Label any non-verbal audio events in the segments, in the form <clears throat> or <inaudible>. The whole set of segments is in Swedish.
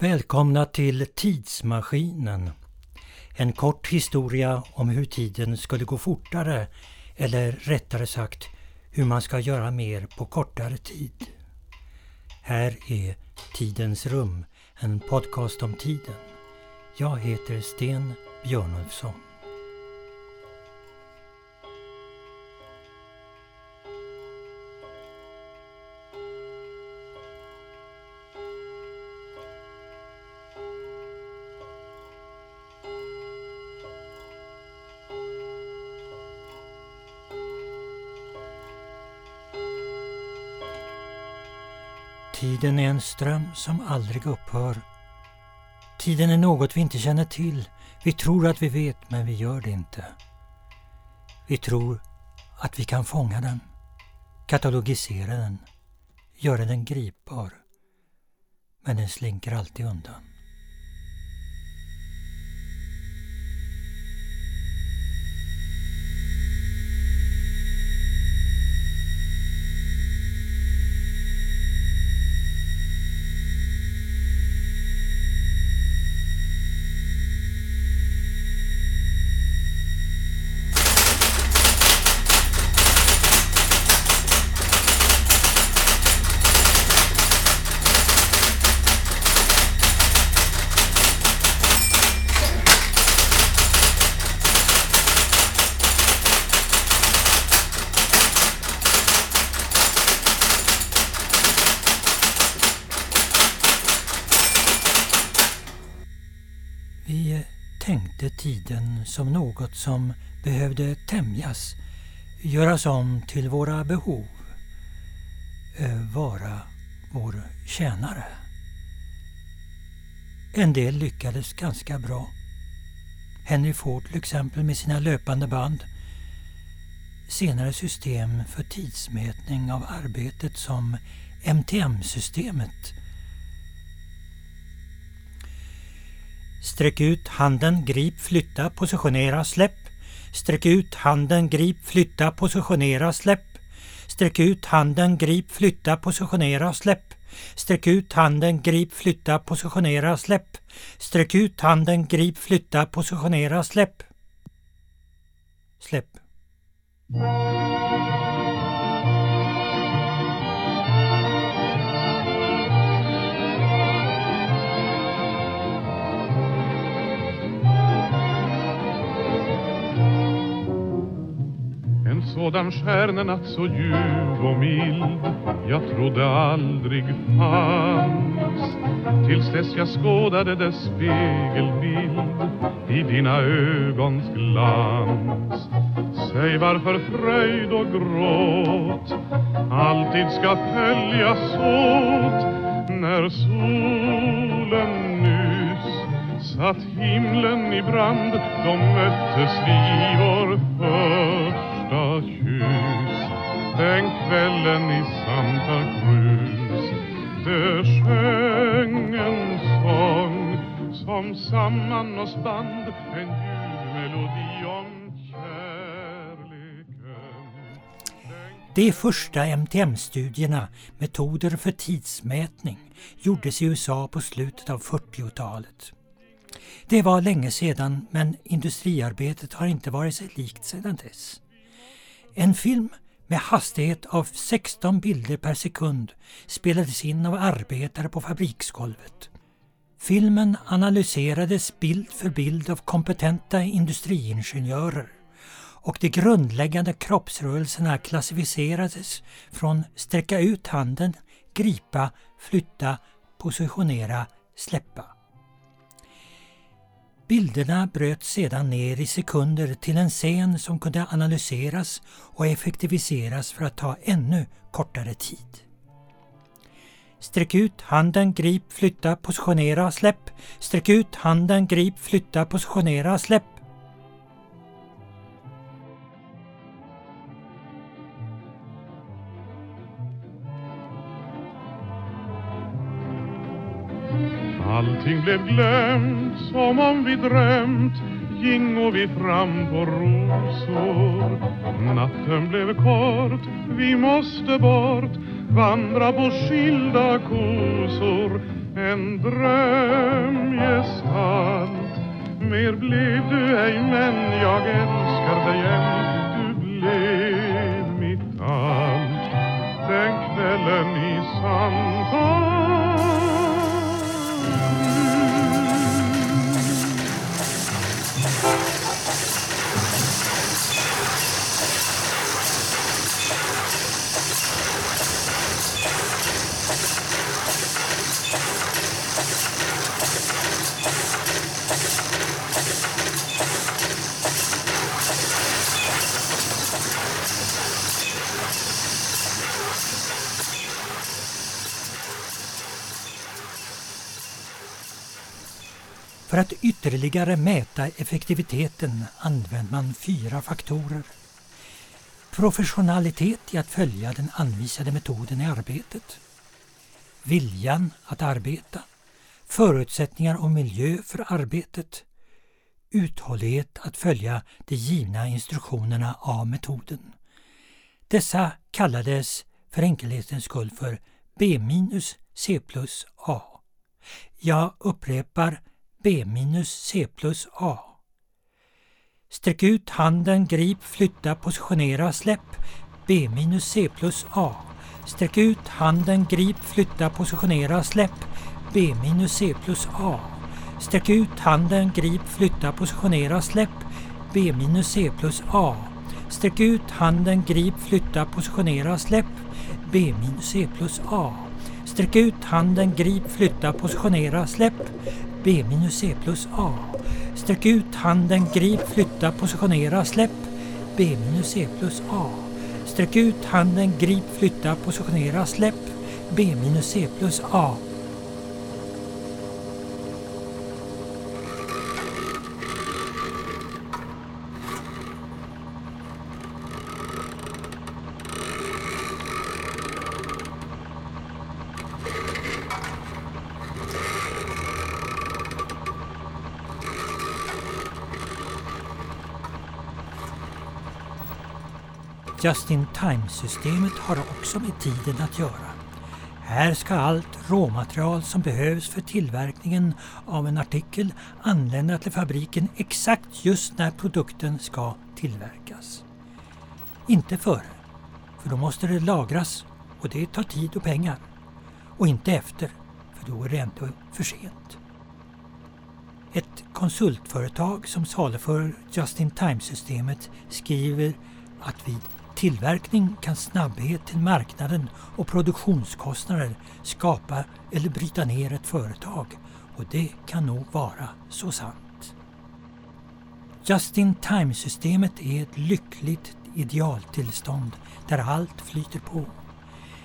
Välkomna till Tidsmaskinen. En kort historia om hur tiden skulle gå fortare, eller rättare sagt hur man ska göra mer på kortare tid. Här är Tidens rum, en podcast om tiden. Jag heter Sten Björnulfsson. Tiden är en ström som aldrig upphör. Tiden är något vi inte känner till. Vi tror att vi vet, men vi gör det inte. Vi tror att vi kan fånga den, katalogisera den, göra den gripbar. Men den slinker alltid undan. Som behövde tämjas, göras om till våra behov, eh, vara vår tjänare. En del lyckades ganska bra. Henry Ford till exempel med sina löpande band. Senare system för tidsmätning av arbetet som MTM-systemet Sträck ut handen, grip, flytta, positionera, släpp. Sträck ut handen, grip, flytta, positionera, släpp. Sträck ut handen, grip, flytta, positionera, släpp. Sträck ut handen, grip, flytta, positionera, släpp. Sträck ut handen, grip, flytta, positionera, släpp. Släpp. Sådan stjärnenatt så ljuv och mild. Jag trodde aldrig fanns. Tills dess jag skådade dess spegelbild i dina ögons glans. Säg varför fröjd och gråt alltid ska följas åt när solen nyss satt himlen i brand då möttes vi vår för den kvällen i Santa Cruz det sjöng en sång som samman oss band en ljuv melodi om kärleken De första MTM-studierna, metoder för tidsmätning, gjordes i USA på slutet av 40-talet. Det var länge sedan men industriarbetet har inte varit sig likt sedan dess. En film med hastighet av 16 bilder per sekund spelades in av arbetare på fabriksgolvet. Filmen analyserades bild för bild av kompetenta industriingenjörer och de grundläggande kroppsrörelserna klassificerades från sträcka ut handen, gripa, flytta, positionera, släppa. Bilderna bröts sedan ner i sekunder till en scen som kunde analyseras och effektiviseras för att ta ännu kortare tid. Sträck ut handen, grip, flytta, positionera, släpp. Sträck ut handen, grip, flytta, positionera, släpp. Allting blev glömt som om vi drömt. Gingo vi fram på rosor. Natten blev kort, vi måste bort. Vandra på skilda kosor. En drömgestalt Mer blev du ej men jag älskar dig jämt Du blev mitt allt. Den kvällen i Santa För att ytterligare mäta effektiviteten använder man fyra faktorer. Professionalitet i att följa den anvisade metoden i arbetet. Viljan att arbeta. Förutsättningar och miljö för arbetet. Uthållighet att följa de givna instruktionerna av metoden. Dessa kallades för enkelhetens skull för B minus C plus A. Jag upprepar B minus C plus A. Sträck ut handen, grip, flytta, positionera, släpp. B minus C plus A. Sträck ut handen, grip, flytta, positionera, släpp. B minus C plus A. Sträck ut handen, grip, flytta, positionera, släpp. B minus C plus A. Sträck ut handen, grip, flytta, positionera, släpp. B minus C plus A. Sträck ut handen, grip, flytta, positionera, släpp. B minus C plus A. Sträck ut handen, grip, flytta, positionera, släpp. B minus C plus A. Sträck ut handen, grip, flytta, positionera, släpp. B minus C plus A. Just-in-time-systemet har också med tiden att göra. Här ska allt råmaterial som behövs för tillverkningen av en artikel anlända till fabriken exakt just när produkten ska tillverkas. Inte före, för då måste det lagras och det tar tid och pengar. Och inte efter, för då är det ändå för sent. Ett konsultföretag som saluför Just-in-time-systemet skriver att vid tillverkning kan snabbhet till marknaden och produktionskostnader skapa eller bryta ner ett företag och det kan nog vara så sant. Just-in-time-systemet är ett lyckligt idealtillstånd där allt flyter på.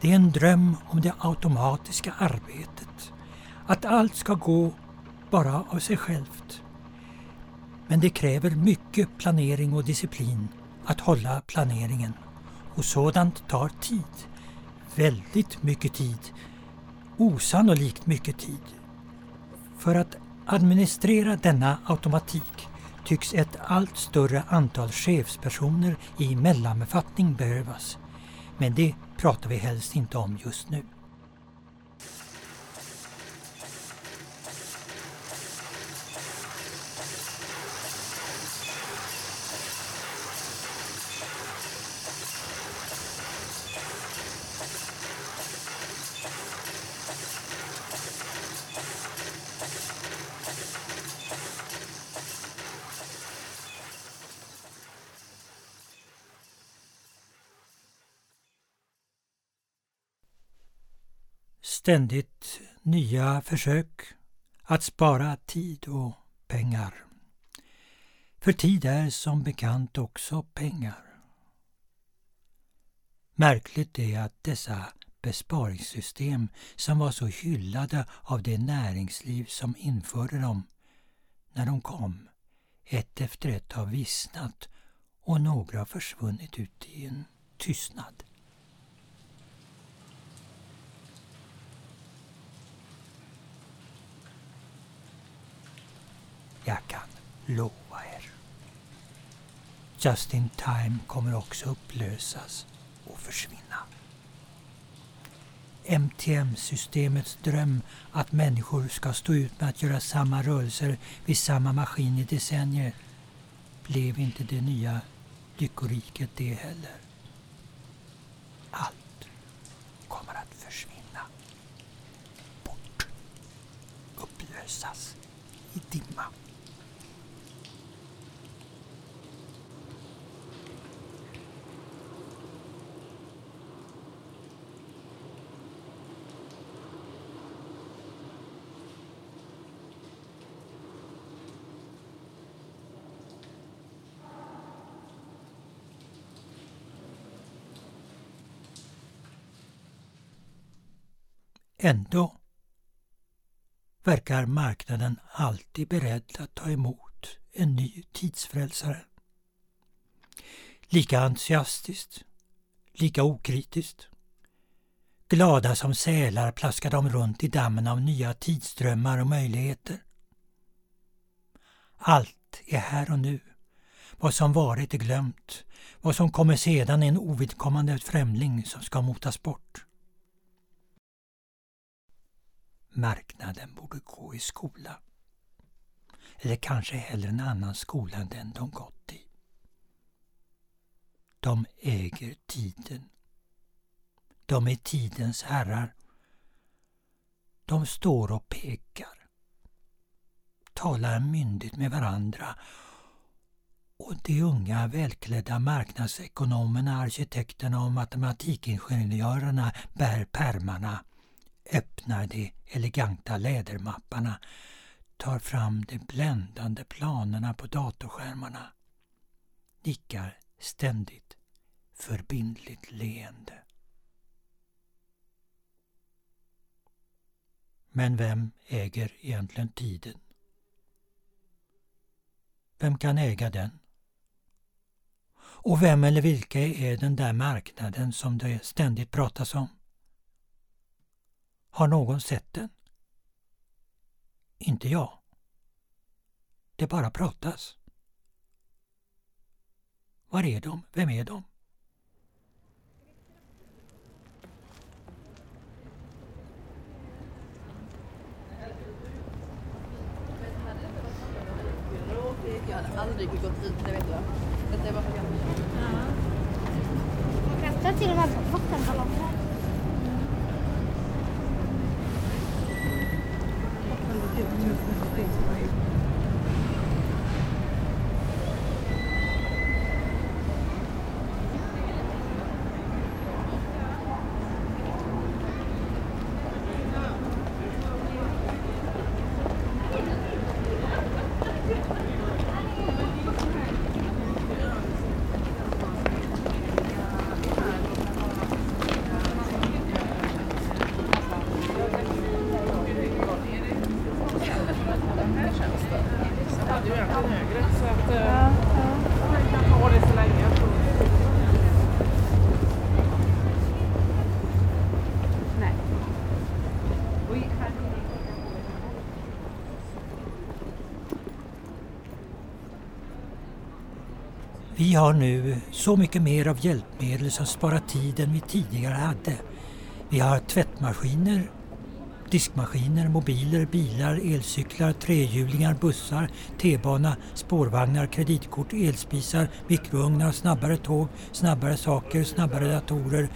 Det är en dröm om det automatiska arbetet. Att allt ska gå bara av sig självt. Men det kräver mycket planering och disciplin att hålla planeringen. Och sådant tar tid. Väldigt mycket tid. Osannolikt mycket tid. För att administrera denna automatik tycks ett allt större antal chefspersoner i mellanbefattning behövas. Men det pratar vi helst inte om just nu. Ständigt nya försök att spara tid och pengar. För tid är som bekant också pengar. Märkligt är att dessa besparingssystem som var så hyllade av det näringsliv som införde dem, när de kom, ett efter ett har vissnat och några har försvunnit ut i en tystnad. Jag kan lova er. Just in time kommer också upplösas och försvinna. MTM-systemets dröm att människor ska stå ut med att göra samma rörelser vid samma maskin i decennier blev inte det nya lyckoriket det heller. Allt kommer att försvinna. Bort. Upplösas i dimma. Ändå verkar marknaden alltid beredd att ta emot en ny tidsfrälsare. Lika entusiastiskt, lika okritiskt. Glada som sälar plaskar de runt i dammen av nya tidsströmmar och möjligheter. Allt är här och nu. Vad som varit är glömt. Vad som kommer sedan är en ovidkommande främling som ska motas bort. Marknaden borde gå i skola. Eller kanske hellre en annan skola än den de gått i. De äger tiden. De är tidens herrar. De står och pekar. Talar myndigt med varandra och de unga välklädda marknadsekonomerna, arkitekterna och matematikingenjörerna bär pärmarna öppnar de eleganta lädermapparna, tar fram de bländande planerna på datorskärmarna, nickar ständigt förbindligt leende. Men vem äger egentligen tiden? Vem kan äga den? Och vem eller vilka är den där marknaden som det ständigt pratas om? Har någon sett den? Inte jag. Det bara pratas. Var är de? Vem är de? Jag hade aldrig gått ut, det vet jag. Det var för gammalt. Ja. Man kastar till och med vattenballonger. Jag Vi har nu så mycket mer av hjälpmedel som sparar tid än vi tidigare hade. Vi har tvättmaskiner, diskmaskiner, mobiler, bilar, elcyklar, trehjulingar, bussar, T-bana, spårvagnar, kreditkort, elspisar, mikrougnar, snabbare tåg, snabbare saker, snabbare datorer,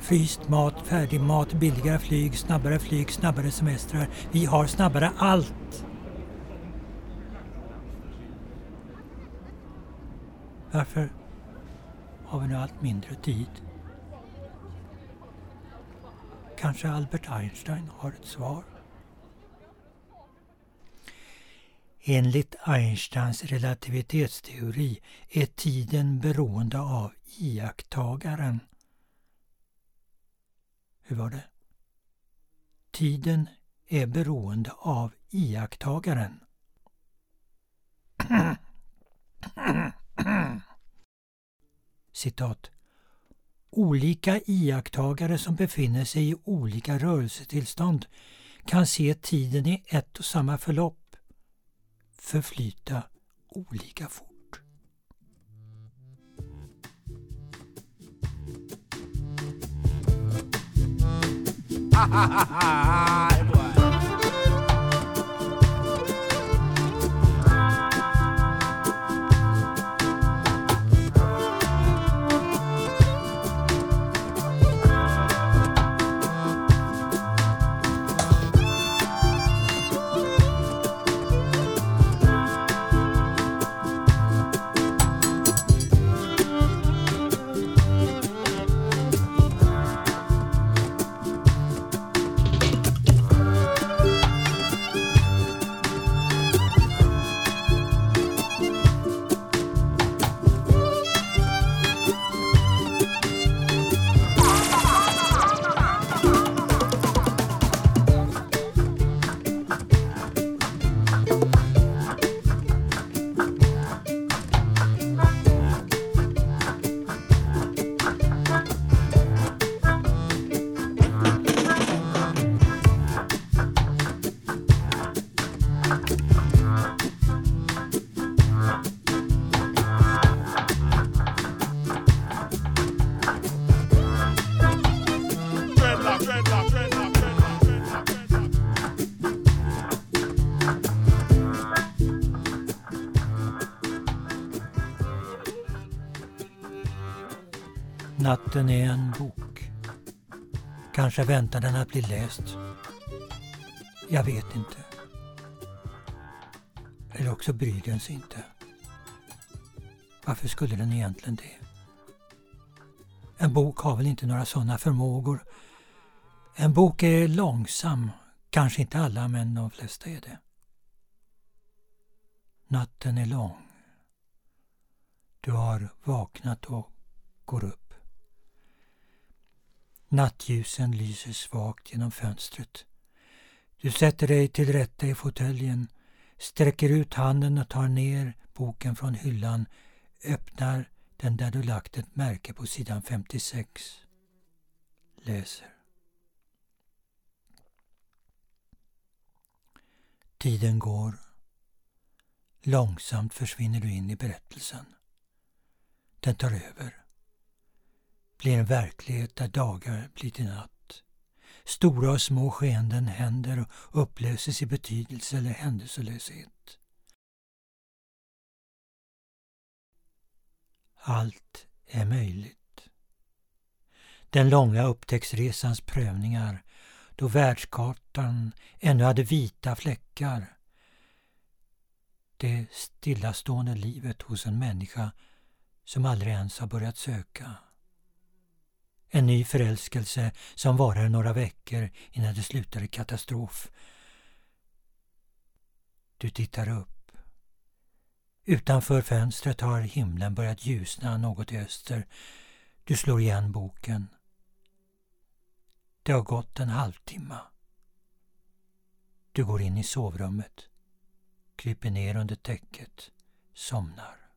fryst mat, färdig mat, billigare flyg, snabbare flyg, snabbare semestrar. Vi har snabbare allt! Varför har vi nu allt mindre tid? Kanske Albert Einstein har ett svar? Enligt Einsteins relativitetsteori är tiden beroende av iakttagaren. Hur var det? Tiden är beroende av iakttagaren. <clears throat> <clears throat> <clears throat> Citat. Olika iakttagare som befinner sig i olika rörelsetillstånd kan se tiden i ett och samma förlopp förflyta olika fort. Natten är en bok. Kanske väntar den att bli läst. Jag vet inte. Eller också bryr den sig inte. Varför skulle den egentligen det? En bok har väl inte några sådana förmågor. En bok är långsam. Kanske inte alla, men de flesta är det. Natten är lång. Du har vaknat och går upp. Nattljusen lyser svagt genom fönstret. Du sätter dig till rätta i fåtöljen, sträcker ut handen och tar ner boken från hyllan, öppnar den där du lagt ett märke på sidan 56. Läser. Tiden går. Långsamt försvinner du in i berättelsen. Den tar över. Blir en verklighet där dagar blir till natt. Stora och små skeenden händer och upplöses i betydelse eller händelselöshet. Allt är möjligt. Den långa upptäcktsresans prövningar då världskartan ännu hade vita fläckar. Det stillastående livet hos en människa som aldrig ens har börjat söka. En ny förälskelse som varar några veckor innan det slutar i katastrof. Du tittar upp. Utanför fönstret har himlen börjat ljusna något i öster. Du slår igen boken. Det har gått en halvtimme. Du går in i sovrummet, kryper ner under täcket, somnar.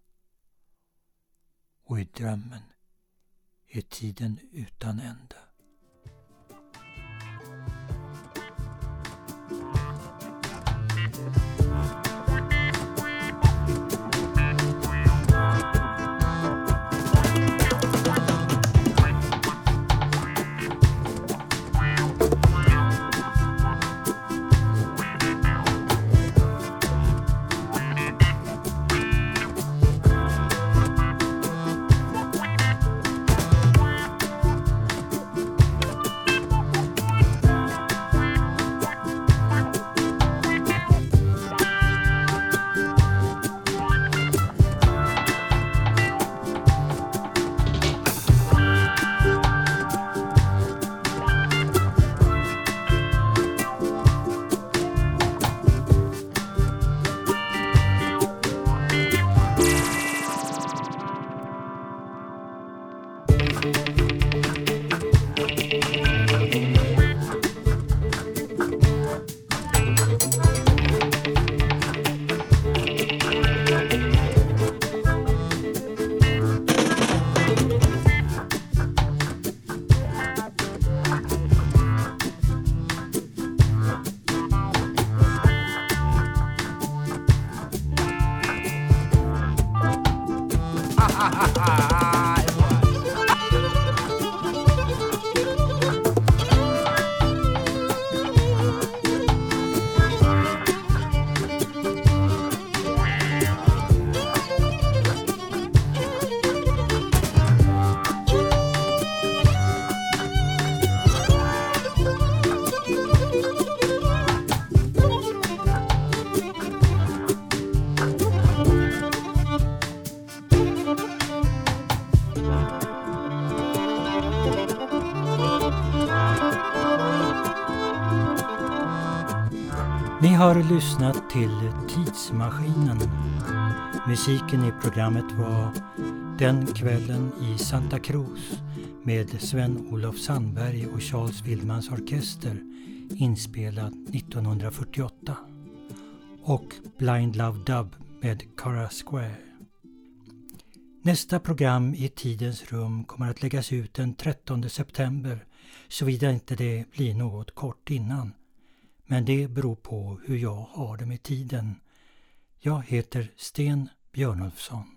Och i drömmen är tiden utan ände. Har lyssnat till Tidsmaskinen. Musiken i programmet var Den kvällen i Santa Cruz med Sven-Olof Sandberg och Charles Wildmans orkester inspelad 1948 och Blind Love Dub med Cara Square. Nästa program i Tidens rum kommer att läggas ut den 13 september såvida inte det blir något kort innan. Men det beror på hur jag har det med tiden. Jag heter Sten Björnulfsson.